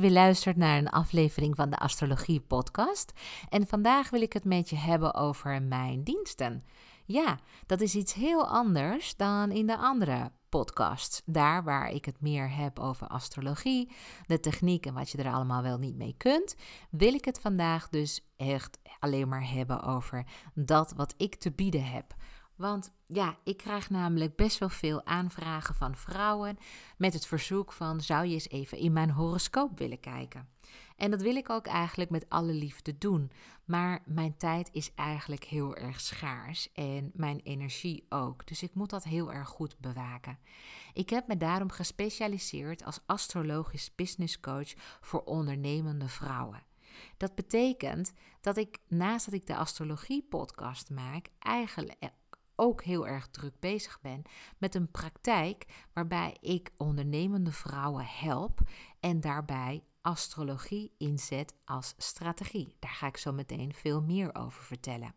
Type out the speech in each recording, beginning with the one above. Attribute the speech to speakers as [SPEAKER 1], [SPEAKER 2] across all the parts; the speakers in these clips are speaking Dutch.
[SPEAKER 1] Je luistert naar een aflevering van de Astrologie Podcast. En vandaag wil ik het met je hebben over mijn diensten. Ja, dat is iets heel anders dan in de andere podcasts. Daar waar ik het meer heb over astrologie, de techniek en wat je er allemaal wel niet mee kunt, wil ik het vandaag dus echt alleen maar hebben over dat wat ik te bieden heb. Want ja, ik krijg namelijk best wel veel aanvragen van vrouwen met het verzoek van zou je eens even in mijn horoscoop willen kijken. En dat wil ik ook eigenlijk met alle liefde doen. Maar mijn tijd is eigenlijk heel erg schaars en mijn energie ook. Dus ik moet dat heel erg goed bewaken. Ik heb me daarom gespecialiseerd als astrologisch business coach voor ondernemende vrouwen. Dat betekent dat ik naast dat ik de astrologie podcast maak, eigenlijk ook heel erg druk bezig ben met een praktijk waarbij ik ondernemende vrouwen help en daarbij astrologie inzet als strategie. Daar ga ik zo meteen veel meer over vertellen.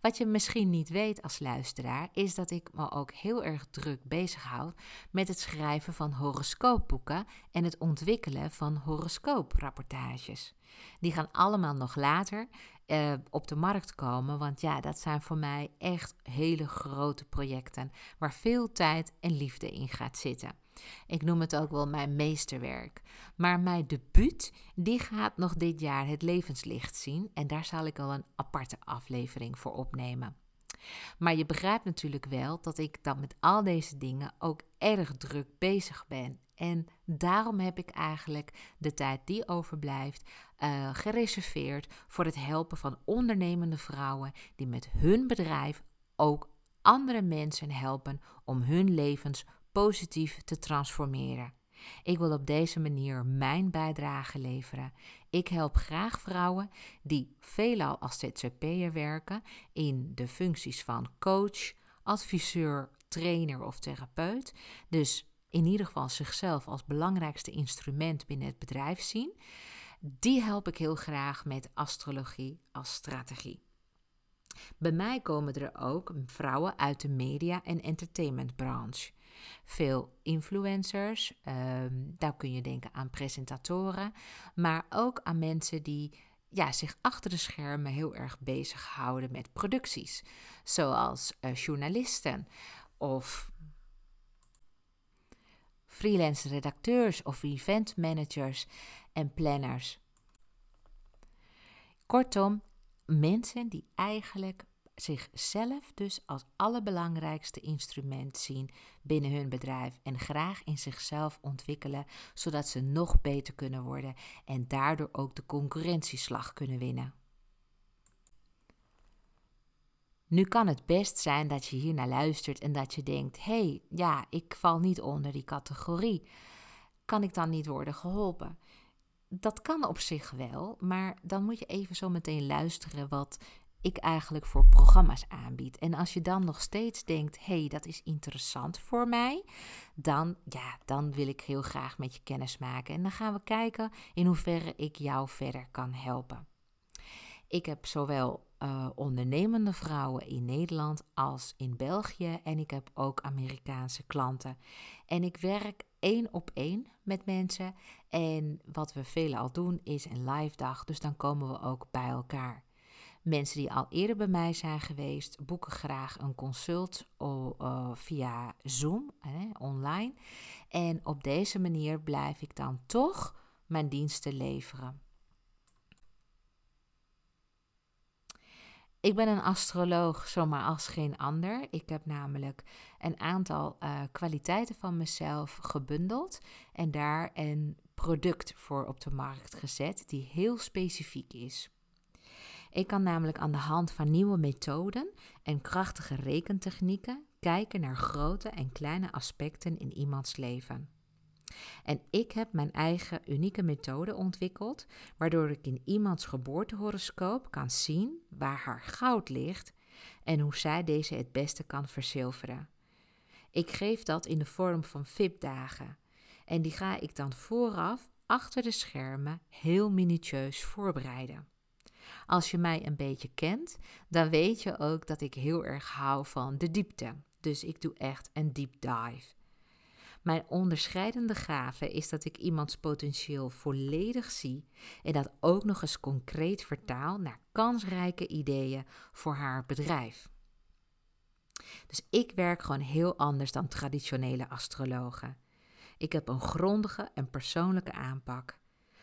[SPEAKER 1] Wat je misschien niet weet als luisteraar, is dat ik me ook heel erg druk bezighoud met het schrijven van horoscoopboeken en het ontwikkelen van horoscooprapportages. Die gaan allemaal nog later uh, op de markt komen. Want ja, dat zijn voor mij echt hele grote projecten waar veel tijd en liefde in gaat zitten. Ik noem het ook wel mijn meesterwerk. Maar mijn debuut, die gaat nog dit jaar het levenslicht zien. En daar zal ik al een aparte aflevering voor opnemen. Maar je begrijpt natuurlijk wel dat ik dan met al deze dingen ook erg druk bezig ben. En daarom heb ik eigenlijk de tijd die overblijft uh, gereserveerd voor het helpen van ondernemende vrouwen die met hun bedrijf ook andere mensen helpen om hun levens positief te transformeren. Ik wil op deze manier mijn bijdrage leveren. Ik help graag vrouwen die veelal als ZZP'er werken in de functies van coach, adviseur, trainer of therapeut. Dus in ieder geval zichzelf als belangrijkste instrument binnen het bedrijf zien. Die help ik heel graag met astrologie als strategie. Bij mij komen er ook vrouwen uit de media- en entertainmentbranche. Veel influencers, ehm, daar kun je denken aan presentatoren, maar ook aan mensen die ja, zich achter de schermen heel erg bezighouden met producties, zoals uh, journalisten of freelance redacteurs of event managers en planners. Kortom, mensen die eigenlijk zichzelf dus als allerbelangrijkste instrument zien binnen hun bedrijf en graag in zichzelf ontwikkelen, zodat ze nog beter kunnen worden en daardoor ook de concurrentieslag kunnen winnen. Nu kan het best zijn dat je hier naar luistert en dat je denkt: hé, hey, ja, ik val niet onder die categorie. Kan ik dan niet worden geholpen? Dat kan op zich wel, maar dan moet je even zo meteen luisteren wat ik eigenlijk voor programma's aanbied. En als je dan nog steeds denkt: hey, dat is interessant voor mij, dan, ja, dan wil ik heel graag met je kennis maken. En dan gaan we kijken in hoeverre ik jou verder kan helpen. Ik heb zowel uh, ondernemende vrouwen in Nederland als in België. En ik heb ook Amerikaanse klanten. En ik werk één op één met mensen. En wat we veelal doen is een live dag. Dus dan komen we ook bij elkaar. Mensen die al eerder bij mij zijn geweest, boeken graag een consult uh, via Zoom, online. En op deze manier blijf ik dan toch mijn diensten leveren. Ik ben een astroloog zomaar als geen ander. Ik heb namelijk een aantal uh, kwaliteiten van mezelf gebundeld en daar een product voor op de markt gezet die heel specifiek is. Ik kan namelijk aan de hand van nieuwe methoden en krachtige rekentechnieken kijken naar grote en kleine aspecten in iemands leven. En ik heb mijn eigen unieke methode ontwikkeld, waardoor ik in iemands geboortehoroscoop kan zien waar haar goud ligt en hoe zij deze het beste kan verzilveren. Ik geef dat in de vorm van VIP-dagen en die ga ik dan vooraf achter de schermen heel minutieus voorbereiden. Als je mij een beetje kent, dan weet je ook dat ik heel erg hou van de diepte. Dus ik doe echt een deep dive. Mijn onderscheidende gave is dat ik iemands potentieel volledig zie en dat ook nog eens concreet vertaal naar kansrijke ideeën voor haar bedrijf. Dus ik werk gewoon heel anders dan traditionele astrologen. Ik heb een grondige en persoonlijke aanpak.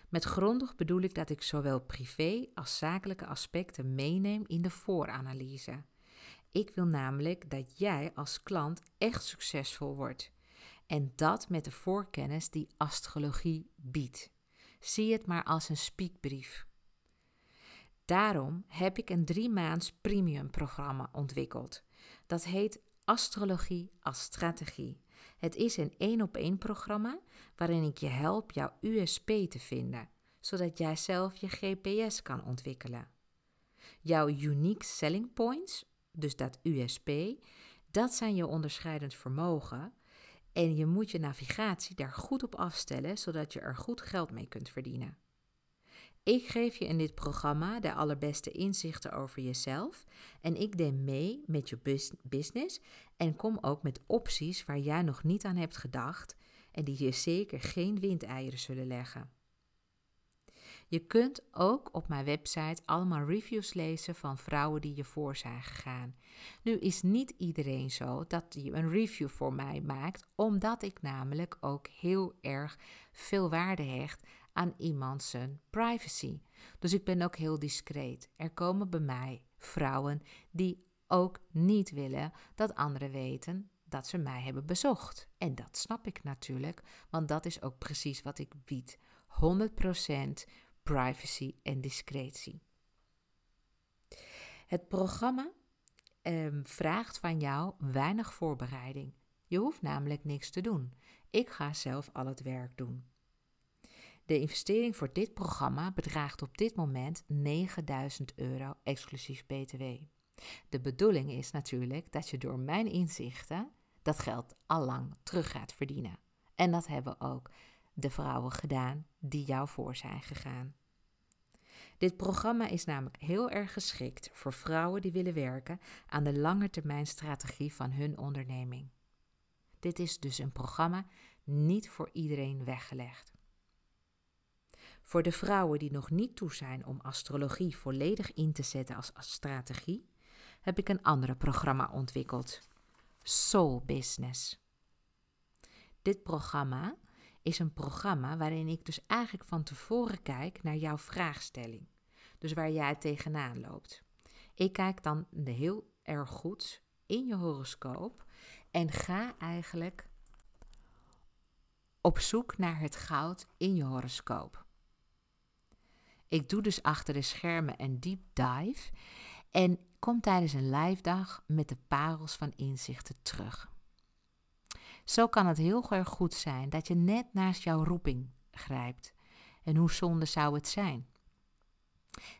[SPEAKER 1] Met grondig bedoel ik dat ik zowel privé als zakelijke aspecten meeneem in de vooranalyse. Ik wil namelijk dat jij als klant echt succesvol wordt. En dat met de voorkennis die astrologie biedt. Zie het maar als een spiekbrief. Daarom heb ik een drie maands premium programma ontwikkeld. Dat heet Astrologie als Strategie. Het is een één op één programma waarin ik je help jouw USP te vinden, zodat jij zelf je GPS kan ontwikkelen. Jouw unique selling points, dus dat USP, dat zijn je onderscheidend vermogen en je moet je navigatie daar goed op afstellen, zodat je er goed geld mee kunt verdienen. Ik geef je in dit programma de allerbeste inzichten over jezelf en ik neem mee met je business en kom ook met opties waar jij nog niet aan hebt gedacht en die je zeker geen windeieren zullen leggen. Je kunt ook op mijn website allemaal reviews lezen van vrouwen die je voor zijn gegaan. Nu is niet iedereen zo dat je een review voor mij maakt, omdat ik namelijk ook heel erg veel waarde hecht aan iemand zijn privacy. Dus ik ben ook heel discreet. Er komen bij mij vrouwen die ook niet willen dat anderen weten dat ze mij hebben bezocht. En dat snap ik natuurlijk, want dat is ook precies wat ik bied. 100% privacy en discretie. Het programma ehm, vraagt van jou weinig voorbereiding. Je hoeft namelijk niks te doen. Ik ga zelf al het werk doen. De investering voor dit programma bedraagt op dit moment 9000 euro exclusief BTW. De bedoeling is natuurlijk dat je door mijn inzichten dat geld allang terug gaat verdienen. En dat hebben ook de vrouwen gedaan die jou voor zijn gegaan. Dit programma is namelijk heel erg geschikt voor vrouwen die willen werken aan de langetermijnstrategie van hun onderneming. Dit is dus een programma niet voor iedereen weggelegd. Voor de vrouwen die nog niet toe zijn om astrologie volledig in te zetten als, strategie, heb ik een andere programma ontwikkeld: Soul Business. Dit programma is een programma waarin ik dus eigenlijk van tevoren kijk naar jouw vraagstelling. Dus waar jij tegenaan loopt. Ik kijk dan heel erg goed in je horoscoop en ga eigenlijk op zoek naar het goud in je horoscoop. Ik doe dus achter de schermen een deep dive en kom tijdens een live dag met de parels van inzichten terug. Zo kan het heel erg goed zijn dat je net naast jouw roeping grijpt. En hoe zonde zou het zijn?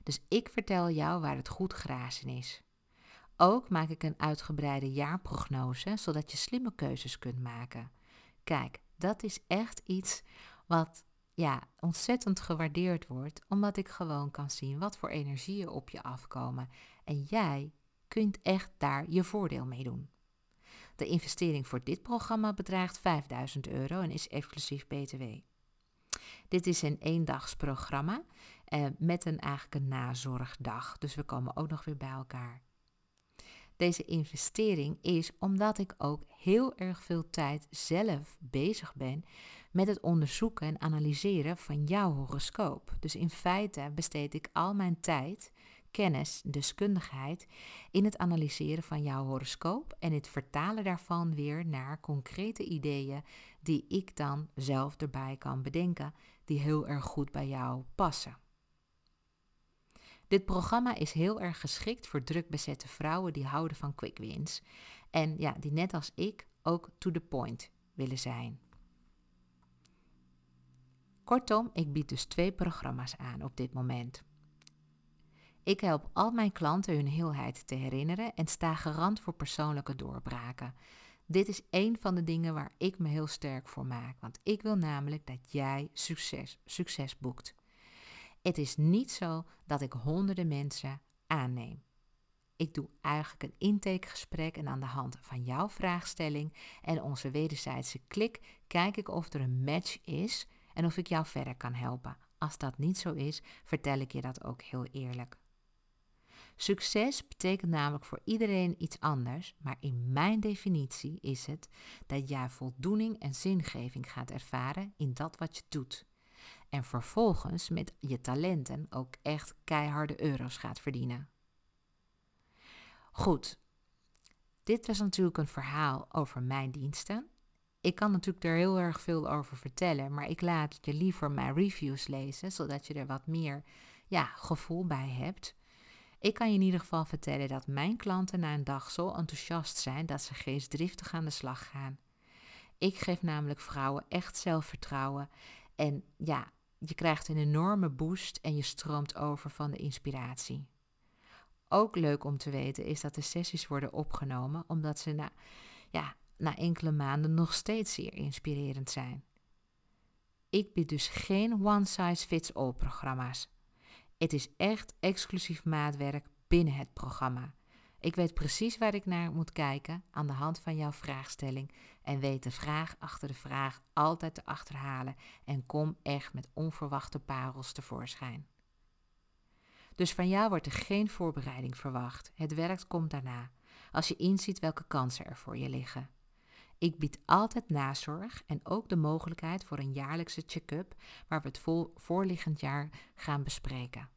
[SPEAKER 1] Dus ik vertel jou waar het goed grazen is. Ook maak ik een uitgebreide jaarprognose, zodat je slimme keuzes kunt maken. Kijk, dat is echt iets wat ja, ontzettend gewaardeerd wordt, omdat ik gewoon kan zien wat voor energieën op je afkomen. En jij kunt echt daar je voordeel mee doen. De investering voor dit programma bedraagt 5000 euro en is exclusief BTW. Dit is een eendagsprogramma eh, met een eigenlijk een nazorgdag, dus we komen ook nog weer bij elkaar. Deze investering is omdat ik ook heel erg veel tijd zelf bezig ben met het onderzoeken en analyseren van jouw horoscoop. Dus in feite besteed ik al mijn tijd, kennis, deskundigheid in het analyseren van jouw horoscoop en het vertalen daarvan weer naar concrete ideeën die ik dan zelf erbij kan bedenken, die heel erg goed bij jou passen. Dit programma is heel erg geschikt voor druk bezette vrouwen die houden van quick wins en ja, die net als ik ook to the point willen zijn. Kortom, ik bied dus twee programma's aan op dit moment. Ik help al mijn klanten hun heelheid te herinneren en sta garant voor persoonlijke doorbraken. Dit is een van de dingen waar ik me heel sterk voor maak, want ik wil namelijk dat jij succes, succes boekt. Het is niet zo dat ik honderden mensen aanneem. Ik doe eigenlijk een intakegesprek en aan de hand van jouw vraagstelling en onze wederzijdse klik kijk ik of er een match is en of ik jou verder kan helpen. Als dat niet zo is, vertel ik je dat ook heel eerlijk. Succes betekent namelijk voor iedereen iets anders, maar in mijn definitie is het dat jij voldoening en zingeving gaat ervaren in dat wat je doet. En vervolgens met je talenten ook echt keiharde euro's gaat verdienen. Goed, dit was natuurlijk een verhaal over mijn diensten. Ik kan natuurlijk er heel erg veel over vertellen, maar ik laat je liever mijn reviews lezen, zodat je er wat meer ja, gevoel bij hebt. Ik kan je in ieder geval vertellen dat mijn klanten na een dag zo enthousiast zijn dat ze geestdriftig aan de slag gaan. Ik geef namelijk vrouwen echt zelfvertrouwen en ja, je krijgt een enorme boost en je stroomt over van de inspiratie. Ook leuk om te weten is dat de sessies worden opgenomen omdat ze na, ja, na enkele maanden nog steeds zeer inspirerend zijn. Ik bied dus geen one-size-fits-all programma's. Het is echt exclusief maatwerk binnen het programma. Ik weet precies waar ik naar moet kijken aan de hand van jouw vraagstelling en weet de vraag achter de vraag altijd te achterhalen en kom echt met onverwachte parels tevoorschijn. Dus van jou wordt er geen voorbereiding verwacht. Het werk komt daarna, als je inziet welke kansen er voor je liggen. Ik bied altijd nazorg en ook de mogelijkheid voor een jaarlijkse check-up waar we het voorliggend jaar gaan bespreken.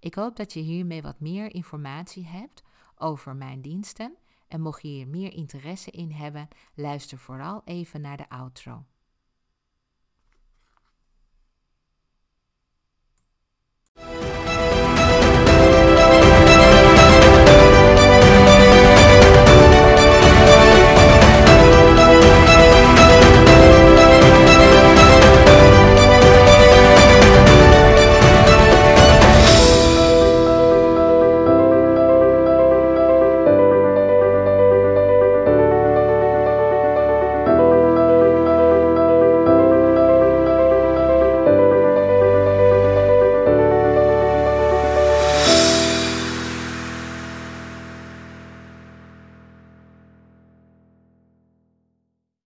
[SPEAKER 1] Ik hoop dat je hiermee wat meer informatie hebt over mijn diensten en mocht je hier meer interesse in hebben, luister vooral even naar de outro.